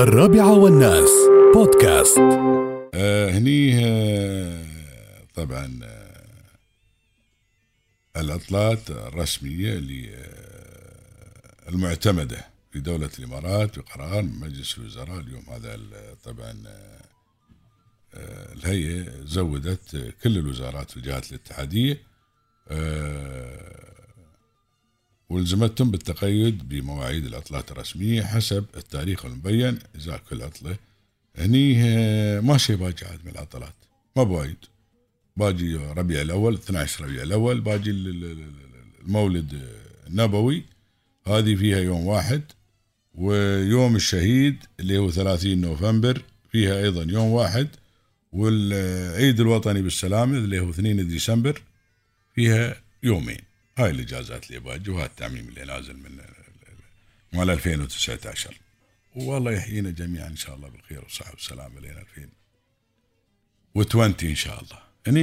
الرابعة والناس. بودكاست. آه هني آه طبعا آه العطلات الرسمية اللي آه المعتمدة في دولة الإمارات بقرار مجلس الوزراء. اليوم هذا ال- طبعا آه آه الهيئة زودت كل الوزارات والجهات الاتحادية آه والزمتهم بالتقيد بمواعيد العطلات الرسمية حسب التاريخ المبين. إزاء كل عطلة هني آه، ما شيء باقي عاد من العطلات ما بوايد. باجي ربيع الأول 12 ربيع الأول باجي ال- ال- ال- المولد النبوي. هذه فيها يوم واحد ويوم الشهيد اللي هو 30 نوفمبر فيها أيضا يوم واحد. والعيد الوطني بالسلامة اللي هو 2 ديسمبر فيها يومين. هاي الإجازات اللي باجي وهذا التعميم اللي نازل من مال 2019 والله يحيينا جميعا إن شاء الله بالخير والصحه والسلامه لين 2020 إن شاء الله. هني